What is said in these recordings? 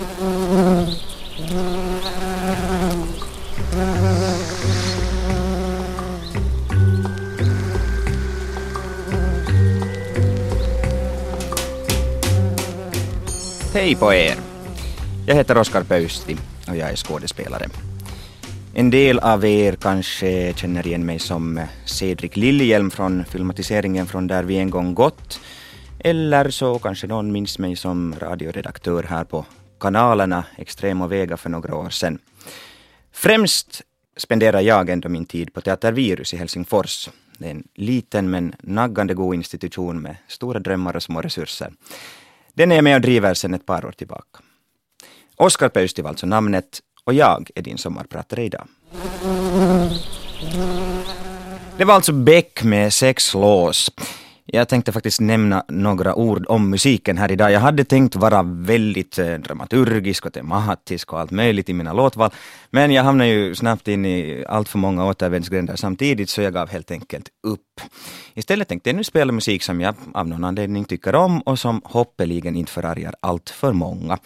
Hej på er! Jag heter Oskar Pöysti och jag är skådespelare. En del av er kanske känner igen mig som Cedric Liljelm från filmatiseringen från Där vi en gång gått. Eller så kanske någon minns mig som radioredaktör här på kanalerna Extrema och Vega för några år sedan. Främst spenderar jag ändå min tid på Teater Virus i Helsingfors. Det är en liten men naggande god institution med stora drömmar och små resurser. Den är jag med och driver sedan ett par år tillbaka. Oskar Pöysti var alltså namnet och jag är din sommarpratare idag. Det var alltså Beck med sex lås. Jag tänkte faktiskt nämna några ord om musiken här idag. Jag hade tänkt vara väldigt eh, dramaturgisk och tematisk och allt möjligt i mina låtval. Men jag hamnade ju snabbt in i allt för många återvändsgränder samtidigt så jag gav helt enkelt upp. Istället tänkte jag nu spela musik som jag av någon anledning tycker om och som hoppeligen inte förargar allt för många.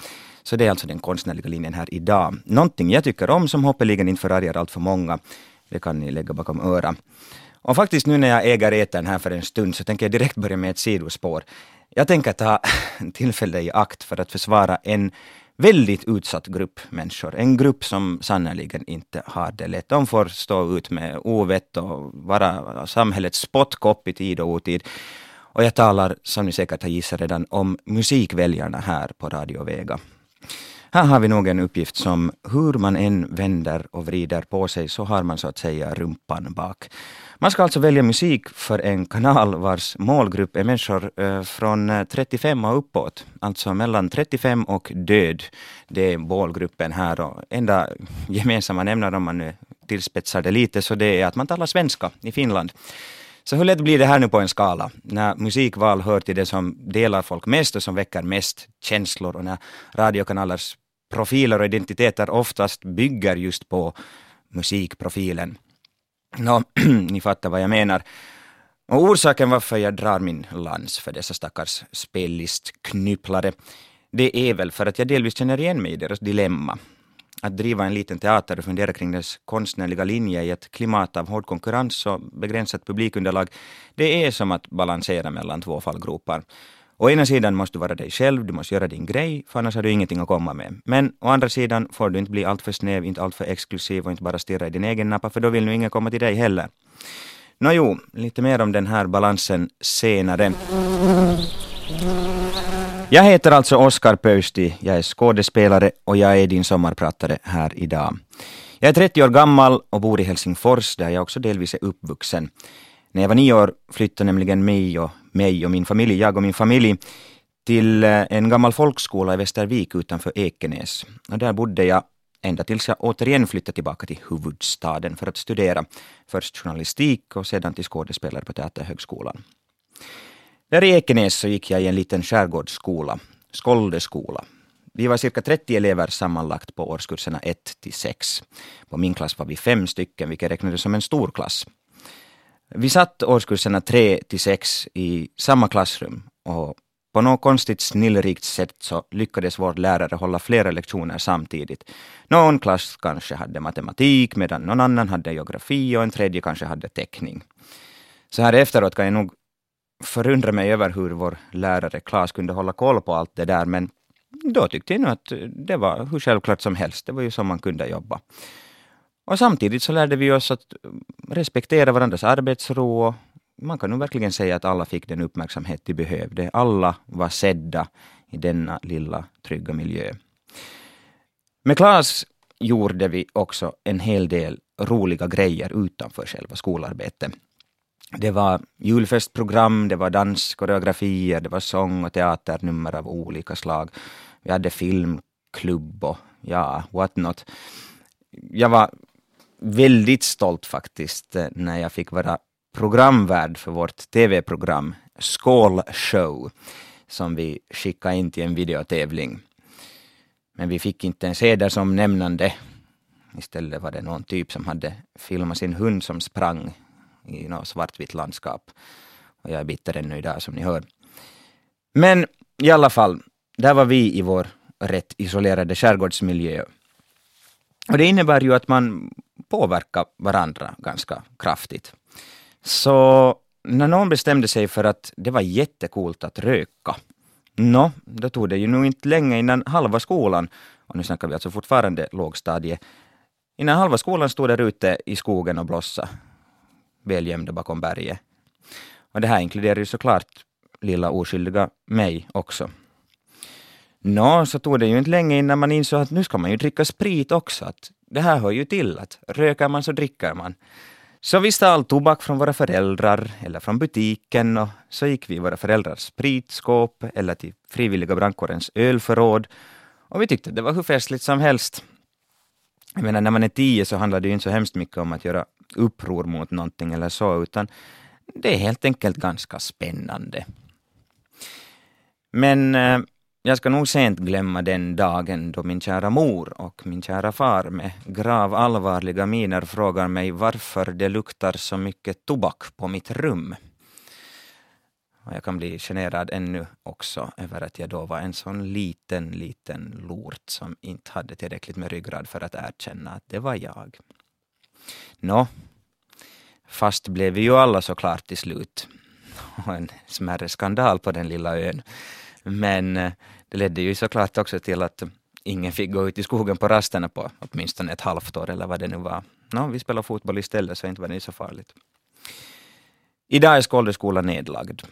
Så det är alltså den konstnärliga linjen här idag. Någonting jag tycker om som hoppeligen inte förargar allt för många, det kan ni lägga bakom öra. Och faktiskt nu när jag äger etern här för en stund så tänker jag direkt börja med ett sidospår. Jag tänker ta tillfället i akt för att försvara en väldigt utsatt grupp människor. En grupp som sannerligen inte har det lätt. De får stå ut med ovett och vara samhällets spottkopp i tid och otid. Och jag talar, som ni säkert har gissat redan, om musikväljarna här på Radio Vega. Här har vi nog en uppgift som hur man än vänder och vrider på sig så har man så att säga rumpan bak. Man ska alltså välja musik för en kanal vars målgrupp är människor eh, från eh, 35 och uppåt. Alltså mellan 35 och död. Det är målgruppen här och enda gemensamma nämnaren, om man nu tillspetsar det lite så det är att man talar svenska i Finland. Så hur lätt blir det här nu på en skala? När musikval hör till det som delar folk mest och som väcker mest känslor och när radiokanalers profiler och identiteter oftast bygger just på musikprofilen. Nå, ni fattar vad jag menar. Och orsaken varför jag drar min lans för dessa stackars spellistknypplare, det är väl för att jag delvis känner igen mig i deras dilemma. Att driva en liten teater och fundera kring dess konstnärliga linje i ett klimat av hård konkurrens och begränsat publikunderlag, det är som att balansera mellan två fallgropar. Å ena sidan måste du vara dig själv, du måste göra din grej, för annars har du ingenting att komma med. Men å andra sidan får du inte bli alltför snäv, inte alltför exklusiv och inte bara stirra i din egen nappa, för då vill nu ingen komma till dig heller. Nåjo, lite mer om den här balansen senare. Jag heter alltså Oskar Pöysti, jag är skådespelare och jag är din sommarpratare här idag. Jag är 30 år gammal och bor i Helsingfors där jag också delvis är uppvuxen. När jag var nio år flyttade nämligen mig och, mig och min familj, jag och min familj, till eh, en gammal folkskola i Västervik utanför Ekenäs. Och där bodde jag ända tills jag återigen flyttade tillbaka till huvudstaden för att studera först journalistik och sedan till skådespelare på Teaterhögskolan. Där i Ekenäs så gick jag i en liten skärgårdsskola, Skoldeskola. Vi var cirka 30 elever sammanlagt på årskurserna 1 till 6. På min klass var vi fem stycken, vilket räknades som en stor klass. Vi satt årskurserna 3 till 6 i samma klassrum och på något konstigt snillrikt sätt så lyckades vår lärare hålla flera lektioner samtidigt. Någon klass kanske hade matematik medan någon annan hade geografi och en tredje kanske hade teckning. Så här efteråt kan jag nog förundra mig över hur vår lärare Klas kunde hålla koll på allt det där men då tyckte jag nog att det var hur självklart som helst. Det var ju så man kunde jobba. Och samtidigt så lärde vi oss att mm, respektera varandras arbetsro man kan nog verkligen säga att alla fick den uppmärksamhet de behövde. Alla var sedda i denna lilla trygga miljö. Med Klas gjorde vi också en hel del roliga grejer utanför själva skolarbetet. Det var julfestprogram, det var danskoreografier, det var sång och teaternummer av olika slag. Vi hade filmklubb och ja, what not. Jag var väldigt stolt faktiskt eh, när jag fick vara programvärd för vårt tv-program Skålshow som vi skickade in till en videotävling. Men vi fick inte en seder som nämnande. Istället var det någon typ som hade filmat sin hund som sprang i något svartvitt landskap. Och jag är bitter ännu idag som ni hör. Men i alla fall, där var vi i vår rätt isolerade skärgårdsmiljö. Och det innebär ju att man påverka varandra ganska kraftigt. Så när någon bestämde sig för att det var jättekult att röka, nå, då tog det ju nog inte länge innan halva skolan, och nu snackar vi alltså fortfarande lågstadie, innan halva skolan stod där ute i skogen och blossa, väl gömda bakom berget. Och det här inkluderar ju såklart lilla oskyldiga mig också. Nå, så tog det ju inte länge innan man insåg att nu ska man ju dricka sprit också. Att det här hör ju till, att röker man så dricker man. Så vi stal tobak från våra föräldrar eller från butiken och så gick vi i våra föräldrars spritskåp eller till frivilliga brandkårens ölförråd. Och vi tyckte det var hur festligt som helst. Jag menar, när man är tio så handlar det ju inte så hemskt mycket om att göra uppror mot någonting eller så, utan det är helt enkelt ganska spännande. Men eh, jag ska nog sent glömma den dagen då min kära mor och min kära far med grav allvarliga miner frågar mig varför det luktar så mycket tobak på mitt rum. Och jag kan bli generad ännu också över att jag då var en sån liten, liten lort som inte hade tillräckligt med ryggrad för att erkänna att det var jag. Nå, fast blev vi ju alla såklart till slut. Och en smärre skandal på den lilla ön. Men eh, det ledde ju såklart också till att ingen fick gå ut i skogen på rasterna på åtminstone ett halvt år eller vad det nu var. No, vi spelade fotboll istället så inte var det så farligt. Idag är Skåldeskolan nedlagd.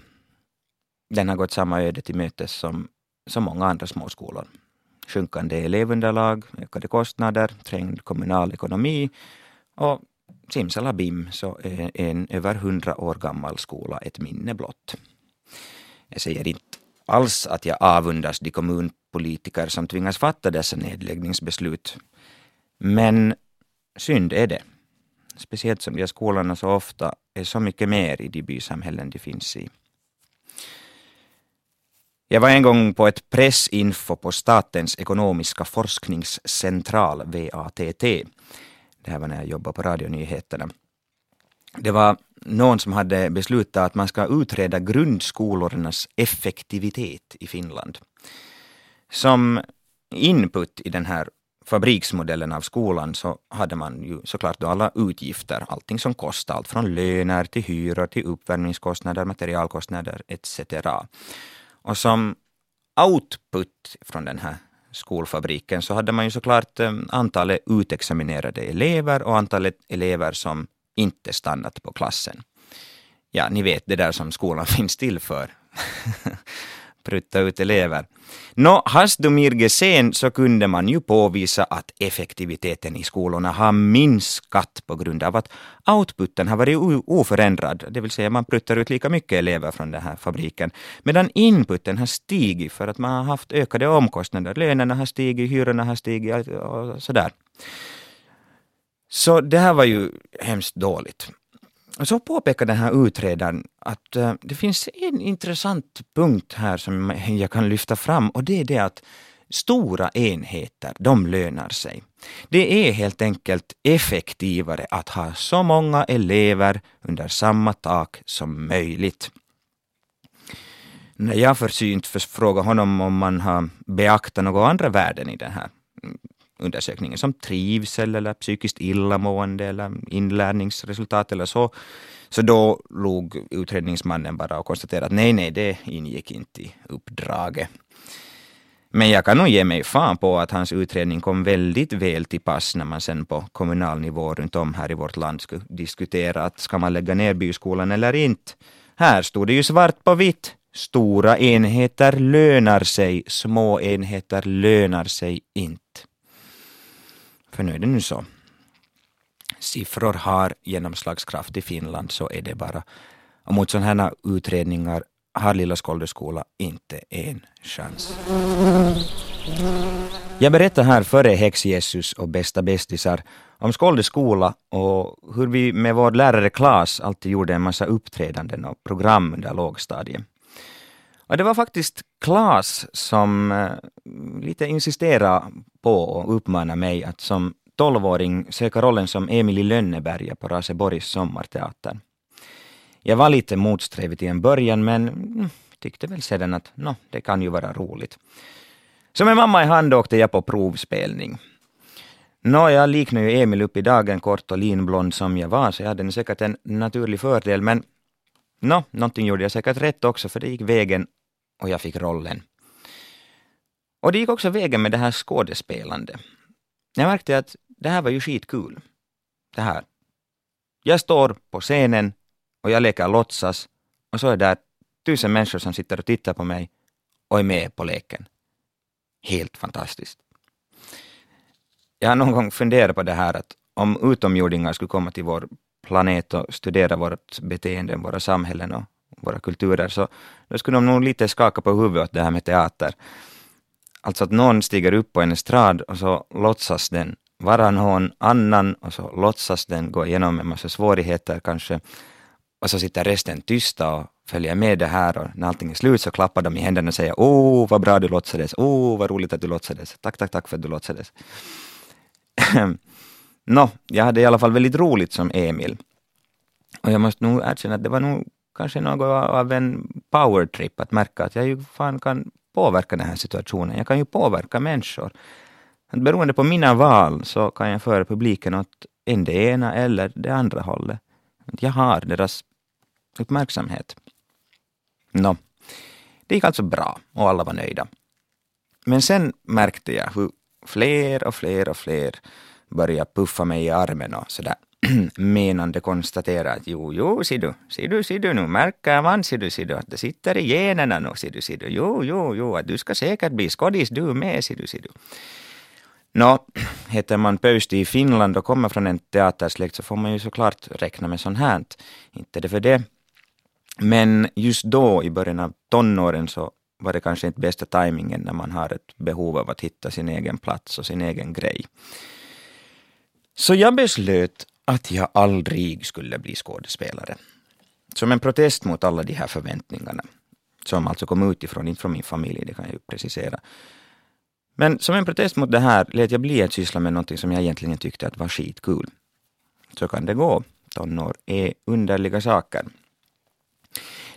Den har gått samma öde till mötes som så många andra småskolor. Sjunkande elevunderlag, ökade kostnader, trängd kommunal ekonomi och simsalabim så är en över hundra år gammal skola ett minne blott. Jag säger inte alls att jag avundas de kommunpolitiker som tvingas fatta dessa nedläggningsbeslut. Men synd är det. Speciellt som de skolorna så ofta är så mycket mer i de bysamhällen de finns i. Jag var en gång på ett pressinfo på Statens ekonomiska forskningscentral, VATT. Det här var när jag jobbade på radionyheterna. Det var någon som hade beslutat att man ska utreda grundskolornas effektivitet i Finland. Som input i den här fabriksmodellen av skolan så hade man ju såklart då alla utgifter, allting som kostar, allt från löner till hyror till uppvärmningskostnader, materialkostnader etc. Och som output från den här skolfabriken så hade man ju såklart eh, antalet utexaminerade elever och antalet elever som inte stannat på klassen. Ja, ni vet det där som skolan finns till för. Prutta ut elever. Nå, Hasdumir sen så kunde man ju påvisa att effektiviteten i skolorna har minskat på grund av att outputen har varit oförändrad, det vill säga man pruttar ut lika mycket elever från den här fabriken, medan inputen har stigit för att man har haft ökade omkostnader, lönerna har stigit, hyrorna har stigit och sådär. Så det här var ju hemskt dåligt. Och så påpekar den här utredaren att uh, det finns en intressant punkt här som jag kan lyfta fram och det är det att stora enheter, de lönar sig. Det är helt enkelt effektivare att ha så många elever under samma tak som möjligt. När jag försynt frågar honom om man har beaktat några andra värden i den här undersökningen som trivsel eller psykiskt illamående eller inlärningsresultat eller så. Så då log utredningsmannen bara och konstaterade att nej, nej, det ingick inte i uppdraget. Men jag kan nog ge mig fan på att hans utredning kom väldigt väl till pass när man sen på kommunal nivå runt om här i vårt land skulle diskutera att ska man lägga ner byskolan eller inte. Här stod det ju svart på vitt. Stora enheter lönar sig, små enheter lönar sig inte. För nu är det nu så. Siffror har genomslagskraft i Finland, så är det bara. Och mot sådana här utredningar har Lilla Skåldeskola inte en chans. Jag berättar här före Häx-Jesus och Bästa bästisar om Skåldeskola och hur vi med vår lärare Klas alltid gjorde en massa uppträdanden och program under lågstadiet. Och det var faktiskt Klas som eh, lite insisterade på och uppmanade mig att som tolvåring söka rollen som Emil i Lönneberga på Raseborgs sommarteater. Jag var lite motsträvig till en början men tyckte väl sedan att no, det kan ju vara roligt. Så med mamma i hand åkte jag på provspelning. Nå, jag liknar ju Emil upp i dagen, kort och linblond som jag var, så jag hade säkert en naturlig fördel, men nå, någonting gjorde jag säkert rätt också, för det gick vägen och jag fick rollen. Och det gick också vägen med det här skådespelande. Jag märkte att det här var ju skitkul. Det här. Jag står på scenen och jag leker låtsas och så är det tusen människor som sitter och tittar på mig och är med på leken. Helt fantastiskt. Jag har någon gång funderat på det här att om utomjordingar skulle komma till vår planet och studera vårt beteende, våra samhällen och våra kulturer, så då skulle de nog lite skaka på huvudet åt det här med teater. Alltså att någon stiger upp på en estrad och så låtsas den vara någon annan och så låtsas den gå igenom en massa svårigheter kanske och så sitter resten tysta och följer med det här och när allting är slut så klappar de i händerna och säger åh vad bra du låtsades, åh vad roligt att du låtsades, tack tack tack för att du låtsades. Nå, jag hade i alla fall väldigt roligt som Emil. Och jag måste nog erkänna att det var nog kanske något av en powertrip att märka att jag ju fan kan påverka den här situationen. Jag kan ju påverka människor. Att beroende på mina val så kan jag föra publiken åt en det ena eller det andra hållet. Jag har deras uppmärksamhet. Nå, det gick alltså bra och alla var nöjda. Men sen märkte jag hur fler och fler och fler började puffa mig i armen och sådär menande konstatera att jo, jo, ser du, ser du, ser du nu, märker man, ser du, ser du, att det sitter i generna nu, ser du, ser du, jo, jo, jo, att du ska säkert bli skådis du med, ser du, ser du. Nå, heter man Pöysti i Finland och kommer från en teatersläkt så får man ju såklart räkna med sånt här. Inte det för det. Men just då i början av tonåren så var det kanske inte bästa tajmingen när man har ett behov av att hitta sin egen plats och sin egen grej. Så jag beslöt att jag aldrig skulle bli skådespelare. Som en protest mot alla de här förväntningarna. Som alltså kom utifrån, inte från min familj, det kan jag ju precisera. Men som en protest mot det här lät jag bli att syssla med någonting som jag egentligen tyckte att var skitkul. Så kan det gå. Tonår är underliga saker.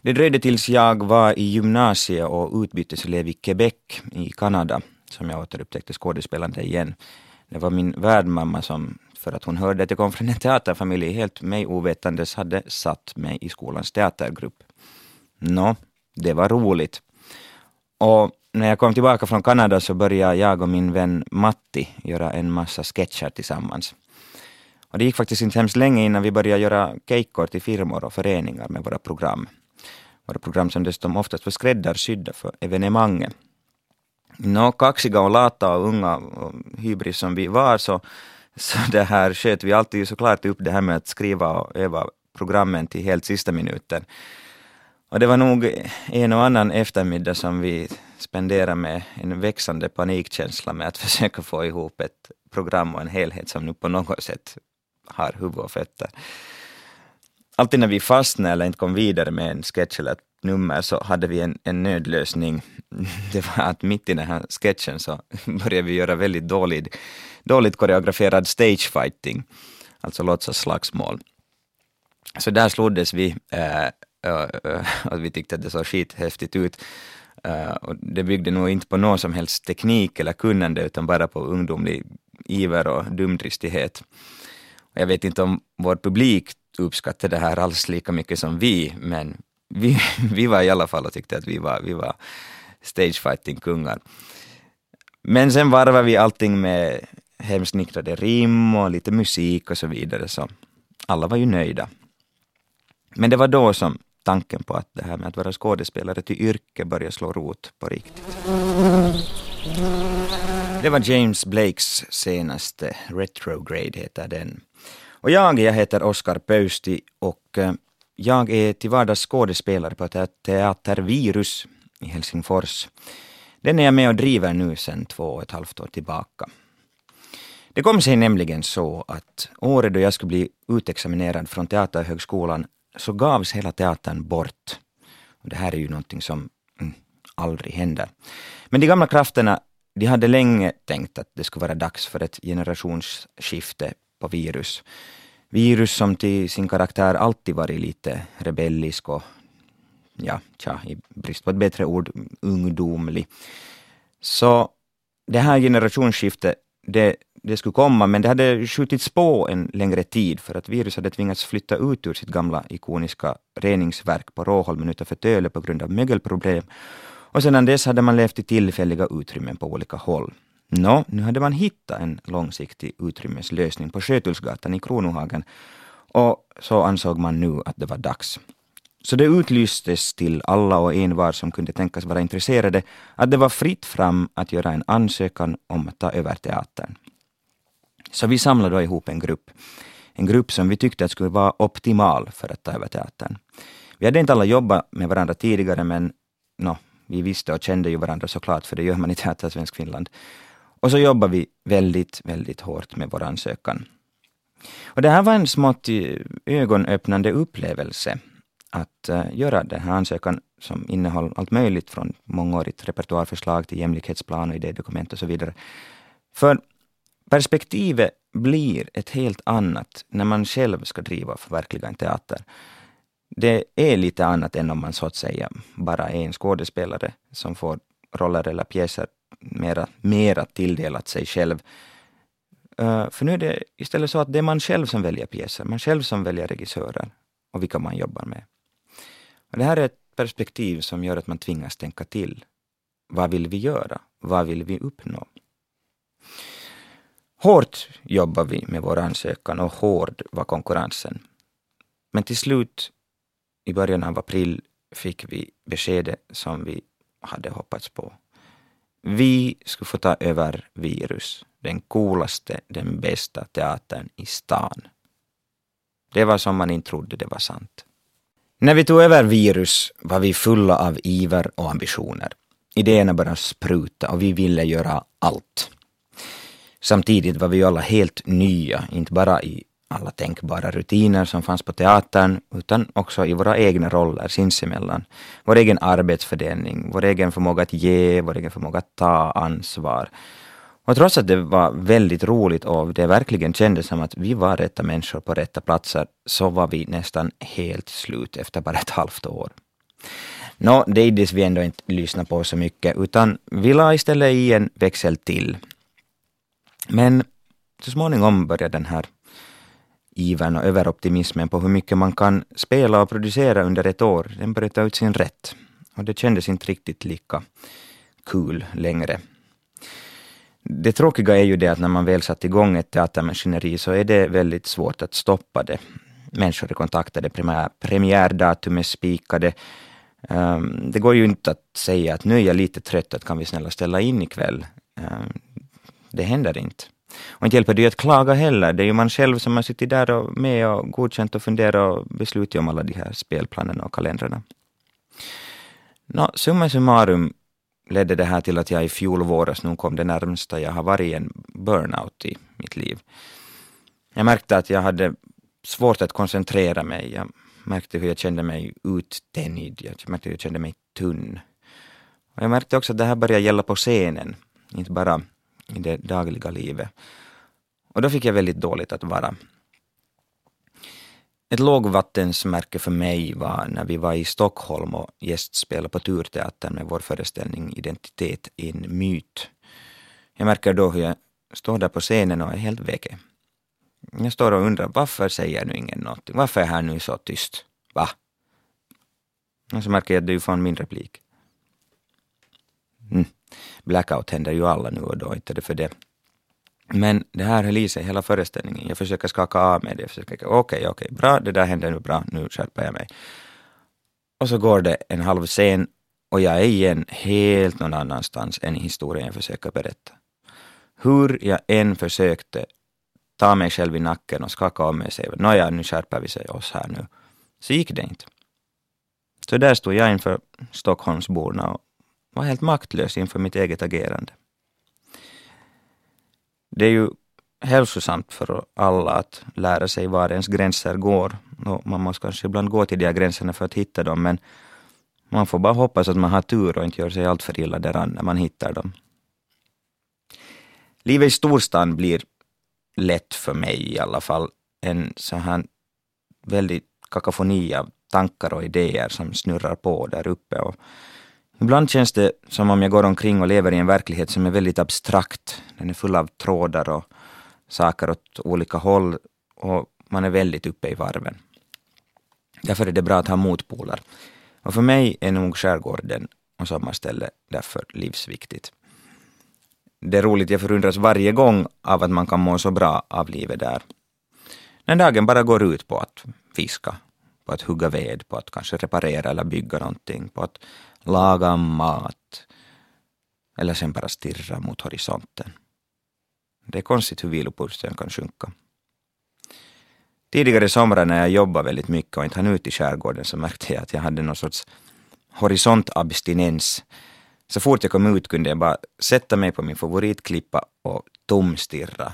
Det dröjde tills jag var i gymnasiet och utbyteselev i Quebec i Kanada som jag återupptäckte skådespelande igen. Det var min värdmamma som, för att hon hörde att jag kom från en teaterfamilj, helt mig ovetandes hade satt mig i skolans teatergrupp. Nå, det var roligt. Och när jag kom tillbaka från Kanada så började jag och min vän Matti göra en massa sketcher tillsammans. Och det gick faktiskt inte hemskt länge innan vi började göra keikkor till firmor och föreningar med våra program. Våra program som dessutom oftast var skräddarsydda för evenemanget. Nå, kaxiga och lata och unga och hybris som vi var så, så det här sköt vi alltid såklart upp det här med att skriva och öva programmen till helt sista minuten. Och det var nog en och annan eftermiddag som vi spenderade med en växande panikkänsla med att försöka få ihop ett program och en helhet som nu på något sätt har huvud och fötter. Alltid när vi fastnade eller inte kom vidare med en sketch eller ett nummer så hade vi en, en nödlösning. Det var att mitt i den här sketchen så började vi göra väldigt dåligt, dåligt koreograferad stagefighting, alltså låtsasslagsmål. Så där sloddes vi eh, äh, och vi tyckte att det såg skithäftigt ut. Äh, och det byggde nog inte på någon som helst teknik eller kunnande utan bara på ungdomlig iver och dumdristighet. Och jag vet inte om vår publik uppskattade det här alls lika mycket som vi, men vi, vi var i alla fall och tyckte att vi var, vi var stagefighting-kungar. Men sen varvade vi allting med hemsnickrade rim och lite musik och så vidare, så alla var ju nöjda. Men det var då som tanken på att det här med att vara skådespelare till yrke började slå rot på riktigt. Det var James Blakes senaste Retrograde heter den. Och jag, jag heter Oskar Pöysti och eh, jag är till vardags skådespelare på Teater Virus i Helsingfors. Den är jag med och driver nu sedan två och ett halvt år tillbaka. Det kom sig nämligen så att året då jag skulle bli utexaminerad från Teaterhögskolan så gavs hela teatern bort. Och det här är ju någonting som mm, aldrig händer. Men de gamla krafterna de hade länge tänkt att det skulle vara dags för ett generationsskifte på Virus. Virus som till sin karaktär alltid varit lite rebellisk och, ja, tja, i brist på ett bättre ord, ungdomlig. Så det här generationsskiftet, det, det skulle komma, men det hade skjutits på en längre tid för att virus hade tvingats flytta ut ur sitt gamla ikoniska reningsverk på Råholmen utanför Töle på grund av mögelproblem. Och sedan dess hade man levt i tillfälliga utrymmen på olika håll. Nå, nu hade man hittat en långsiktig utrymmeslösning på Sjötullsgatan i Kronohagen och så ansåg man nu att det var dags. Så det utlystes till alla och envar som kunde tänkas vara intresserade att det var fritt fram att göra en ansökan om att ta över teatern. Så vi samlade då ihop en grupp. En grupp som vi tyckte att skulle vara optimal för att ta över teatern. Vi hade inte alla jobbat med varandra tidigare men no, vi visste och kände ju varandra såklart, för det gör man i Teater Svensk Finland. Och så jobbar vi väldigt, väldigt hårt med vår ansökan. Och det här var en smått eh, ögonöppnande upplevelse att eh, göra den här ansökan som innehåller allt möjligt från mångårigt repertoarförslag till jämlikhetsplan och idédokument och så vidare. För perspektivet blir ett helt annat när man själv ska driva och förverkliga en teater. Det är lite annat än om man så att säga bara är en skådespelare som får roller eller pjäser mera, mera tilldelat sig själv. Uh, för nu är det istället så att det är man själv som väljer pjäser, man själv som väljer regissörer och vilka man jobbar med. Och det här är ett perspektiv som gör att man tvingas tänka till. Vad vill vi göra? Vad vill vi uppnå? Hårt jobbar vi med vår ansökan och hård var konkurrensen. Men till slut, i början av april, fick vi beskedet som vi hade hoppats på. Vi skulle få ta över Virus, den coolaste, den bästa teatern i stan. Det var som man inte trodde det var sant. När vi tog över Virus var vi fulla av iver och ambitioner. Idéerna började spruta och vi ville göra allt. Samtidigt var vi alla helt nya, inte bara i alla tänkbara rutiner som fanns på teatern, utan också i våra egna roller sinsemellan. Vår egen arbetsfördelning, vår egen förmåga att ge, vår egen förmåga att ta ansvar. Och trots att det var väldigt roligt och det verkligen kändes som att vi var rätta människor på rätta platser, så var vi nästan helt slut efter bara ett halvt år. Nå, det iddes vi ändå inte lyssna på så mycket, utan vi la istället i en växel till. Men så småningom började den här ivern och överoptimismen på hur mycket man kan spela och producera under ett år, den började ta ut sin rätt. Och det kändes inte riktigt lika kul längre. Det tråkiga är ju det att när man väl satt igång ett teatermaskineri så är det väldigt svårt att stoppa det. Människor är kontaktade, premiärdatum är spikade. Um, det går ju inte att säga att nu är jag lite trött, att kan vi snälla ställa in ikväll? Um, det händer inte. Och inte hjälper det ju att klaga heller. Det är ju man själv som har suttit där och med och godkänt och funderat och beslutat om alla de här spelplanerna och kalendrarna. Nå, summa summarum ledde det här till att jag i fjol våras nog kom det närmsta jag har varit en burnout i mitt liv. Jag märkte att jag hade svårt att koncentrera mig. Jag märkte hur jag kände mig uttänjd. Jag märkte hur jag kände mig tunn. Och jag märkte också att det här började gälla på scenen, inte bara i det dagliga livet. Och då fick jag väldigt dåligt att vara. Ett lågvattensmärke för mig var när vi var i Stockholm och gästspelade på Turteatern med vår föreställning Identitet i en myt. Jag märker då hur jag står där på scenen och är helt väke. Jag står och undrar varför säger nu ingen någonting? Varför är här nu så tyst? Va? Och så märker jag att det är fan min replik. Mm. Blackout händer ju alla nu och då, inte det för det. Men det här höll i sig hela föreställningen. Jag försöker skaka av mig det. Jag försöker, okej, okay, okej, okay, bra, det där hände nu bra, nu skärper jag mig. Och så går det en halv scen och jag är igen helt någon annanstans än i historien jag försöker berätta. Hur jag än försökte ta mig själv i nacken och skaka av mig och säga nåja, nu skärper vi sig oss här nu, så gick det inte. Så där stod jag inför Stockholmsborna och var helt maktlös inför mitt eget agerande. Det är ju hälsosamt för alla att lära sig var ens gränser går. Och man måste kanske ibland gå till de här gränserna för att hitta dem, men man får bara hoppas att man har tur och inte gör sig allt för illa däran när man hittar dem. Livet i storstan blir lätt för mig i alla fall en så här väldigt kakafoni av tankar och idéer som snurrar på där uppe. Och Ibland känns det som om jag går omkring och lever i en verklighet som är väldigt abstrakt. Den är full av trådar och saker åt olika håll och man är väldigt uppe i varven. Därför är det bra att ha motpoler. Och för mig är nog skärgården och sommarställe därför livsviktigt. Det är roligt, jag förundras varje gång av att man kan må så bra av livet där. När dagen bara går ut på att fiska, på att hugga ved, på att kanske reparera eller bygga någonting, på att laga mat eller sen bara stirra mot horisonten. Det är konstigt hur vilopulsen kan sjunka. Tidigare somrar när jag jobbade väldigt mycket och inte hann ut i skärgården så märkte jag att jag hade någon sorts horisontabstinens. Så fort jag kom ut kunde jag bara sätta mig på min favoritklippa och tomstirra,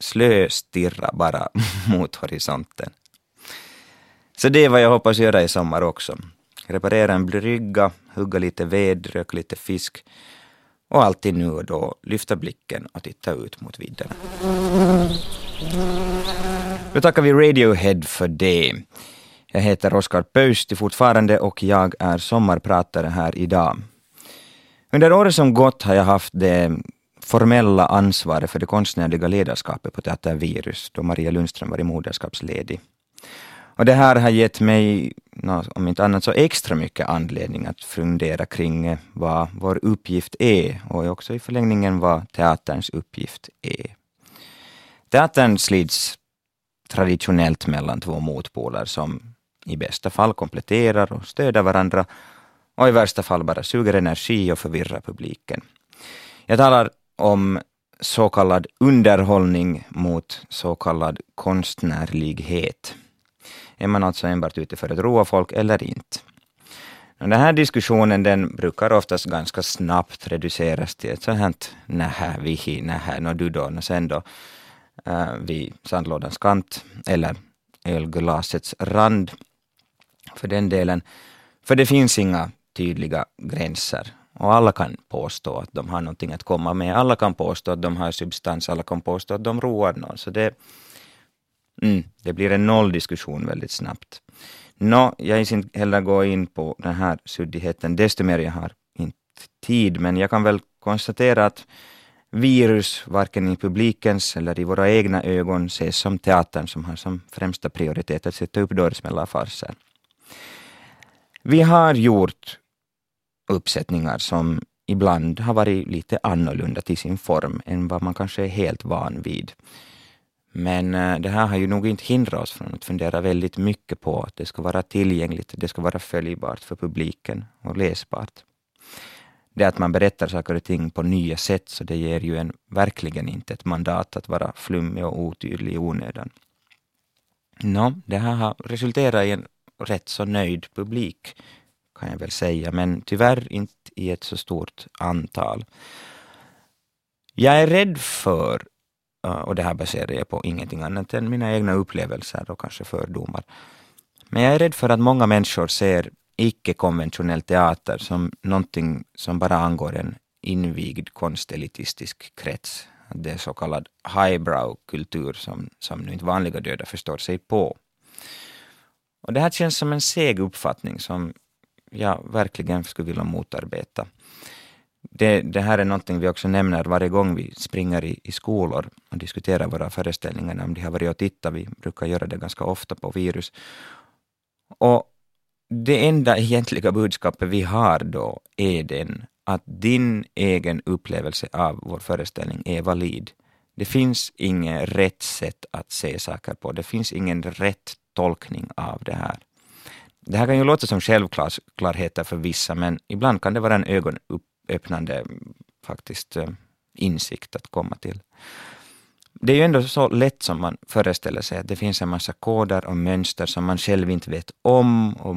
slöstirra bara mot horisonten. Så det är vad jag hoppas göra i sommar också. Reparera en brygga, hugga lite ved, röka lite fisk och alltid nu och då lyfta blicken och titta ut mot vidderna. Då tackar vi Radiohead för det. Jag heter Oskar Pöysti fortfarande och jag är sommarpratare här idag. Under året som gått har jag haft det formella ansvaret för det konstnärliga ledarskapet på Teater Virus, då Maria Lundström var moderskapsledig. Och det här har gett mig, om inte annat så extra mycket anledning att fundera kring eh, vad vår uppgift är och också i förlängningen vad teaterns uppgift är. Teatern slits traditionellt mellan två motpoler som i bästa fall kompletterar och stöder varandra och i värsta fall bara suger energi och förvirrar publiken. Jag talar om så kallad underhållning mot så kallad konstnärlighet. Är man alltså enbart ute för att roa folk eller inte? Den här diskussionen den brukar oftast ganska snabbt reduceras till ett sånt här nähä, vihi, nähä, nå du då, och sen då uh, vid sandlådans kant eller ölglasets rand för den delen. För det finns inga tydliga gränser och alla kan påstå att de har någonting att komma med. Alla kan påstå att de har substans, alla kan påstå att de roar någon. Så det, mm, det blir en nolldiskussion väldigt snabbt. Nå, jag ska inte heller gå in på den här suddigheten desto mer jag har inte tid, men jag kan väl konstatera att virus, varken i publikens eller i våra egna ögon, ses som teatern som har som främsta prioritet att sätta upp dörrsmällarfarser. Vi har gjort uppsättningar som ibland har varit lite annorlunda till sin form än vad man kanske är helt van vid. Men eh, det här har ju nog inte hindrat oss från att fundera väldigt mycket på att det ska vara tillgängligt, det ska vara följbart för publiken och läsbart. Det att man berättar saker och ting på nya sätt, så det ger ju en verkligen inte ett mandat att vara flummig och otydlig i onödan. Nå, det här har resulterat i en rätt så nöjd publik, kan jag väl säga, men tyvärr inte i ett så stort antal. Jag är rädd för, och det här baserar jag på ingenting annat än mina egna upplevelser och kanske fördomar, men jag är rädd för att många människor ser icke-konventionell teater som någonting som bara angår en invigd konstelitistisk krets. Det är så kallad highbrow-kultur som, som nu inte vanliga döda förstår sig på. Och det här känns som en seg uppfattning som jag verkligen skulle vilja motarbeta. Det, det, här är någonting vi också nämner varje gång vi springer i, i skolor och diskuterar våra föreställningar, om de har varit och tittat. Vi brukar göra det ganska ofta på virus. Och det enda egentliga budskapet vi har då är den att din egen upplevelse av vår föreställning är valid. Det finns inget rätt sätt att se saker på. Det finns ingen rätt tolkning av det här. Det här kan ju låta som självklarheter för vissa, men ibland kan det vara en öppnande faktiskt eh, insikt att komma till. Det är ju ändå så lätt som man föreställer sig att det finns en massa koder och mönster som man själv inte vet om och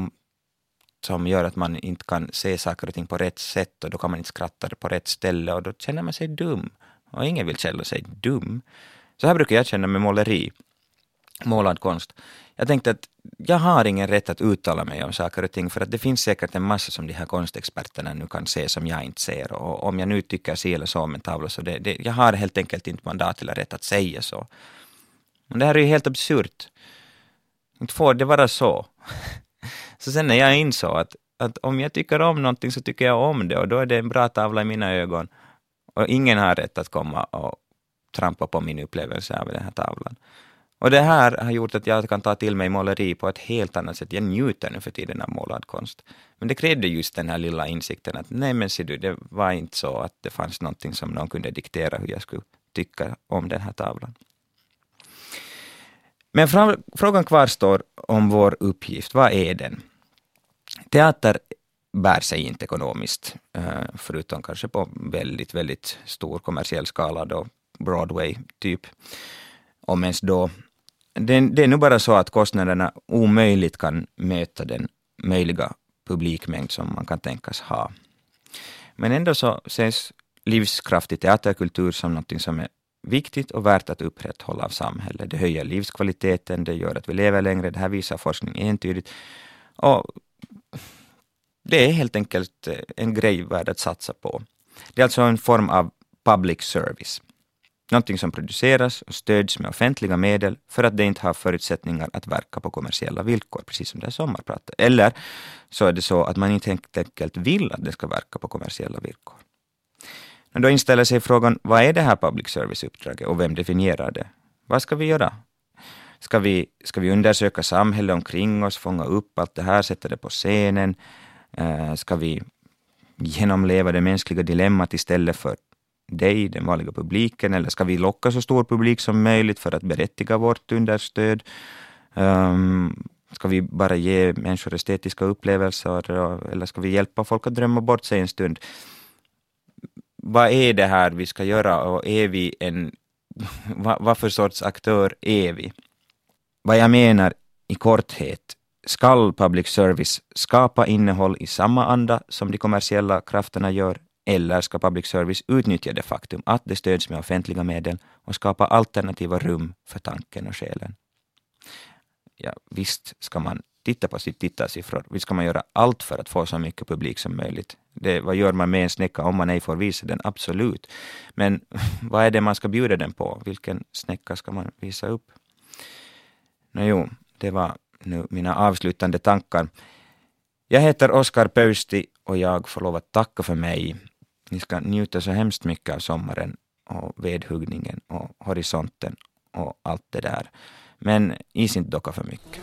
som gör att man inte kan se saker och ting på rätt sätt och då kan man inte skratta på rätt ställe och då känner man sig dum. Och ingen vill känna sig dum. Så här brukar jag känna med måleri, målad konst. Jag tänkte att jag har ingen rätt att uttala mig om saker och ting för att det finns säkert en massa som de här konstexperterna nu kan se som jag inte ser och om jag nu tycker si eller så om en tavla så det, det, jag har helt enkelt inte mandat eller rätt att säga så. Men det här är ju helt absurt. Inte får det vara så. Så sen när jag insåg att att om jag tycker om någonting så tycker jag om det och då är det en bra tavla i mina ögon. Och ingen har rätt att komma och trampa på min upplevelse av den här tavlan. Och det här har gjort att jag kan ta till mig måleri på ett helt annat sätt. Jag njuter nu för tiden av målad konst. Men det krävde just den här lilla insikten att nej men ser du, det var inte så att det fanns någonting som någon kunde diktera hur jag skulle tycka om den här tavlan. Men frågan kvarstår om vår uppgift. Vad är den? Teater bär sig inte ekonomiskt, eh, förutom kanske på väldigt, väldigt stor kommersiell skala, då Broadway typ, om ens då. Det, det är nu bara så att kostnaderna omöjligt kan möta den möjliga publikmängd som man kan tänkas ha. Men ändå så ses livskraftig teaterkultur som något som är viktigt och värt att upprätthålla av samhället. Det höjer livskvaliteten, det gör att vi lever längre, det här visar forskning entydigt. Och det är helt enkelt en grej värd att satsa på. Det är alltså en form av public service. Någonting som produceras och stöds med offentliga medel för att det inte har förutsättningar att verka på kommersiella villkor, precis som det är sommarpratet. Eller så är det så att man inte helt enkelt vill att det ska verka på kommersiella villkor. Men då inställer sig frågan, vad är det här public service-uppdraget och vem definierar det? Vad ska vi göra? Ska vi, ska vi undersöka samhället omkring oss, fånga upp allt det här, sätta det på scenen? Eh, ska vi genomleva det mänskliga dilemmat istället för dig, den vanliga publiken, eller ska vi locka så stor publik som möjligt för att berättiga vårt understöd? Um, ska vi bara ge människor estetiska upplevelser eller ska vi hjälpa folk att drömma bort sig en stund? Vad är det här vi ska göra och är vi en, vad, vad för sorts aktör är vi? Vad jag menar i korthet Skall public service skapa innehåll i samma anda som de kommersiella krafterna gör, eller ska public service utnyttja det faktum att det stöds med offentliga medel och skapa alternativa rum för tanken och själen? Ja, visst ska man titta på sitt tittarsiffror. Visst ska man göra allt för att få så mycket publik som möjligt. Det, vad gör man med en snäcka om man ej får visa den? Absolut. Men vad är det man ska bjuda den på? Vilken snäcka ska man visa upp? Nå jo, det var nu mina avslutande tankar. Jag heter Oskar Pöysti och jag får lov att tacka för mig. Ni ska njuta så hemskt mycket av sommaren och vedhuggningen och horisonten och allt det där. Men is inte docka för mycket.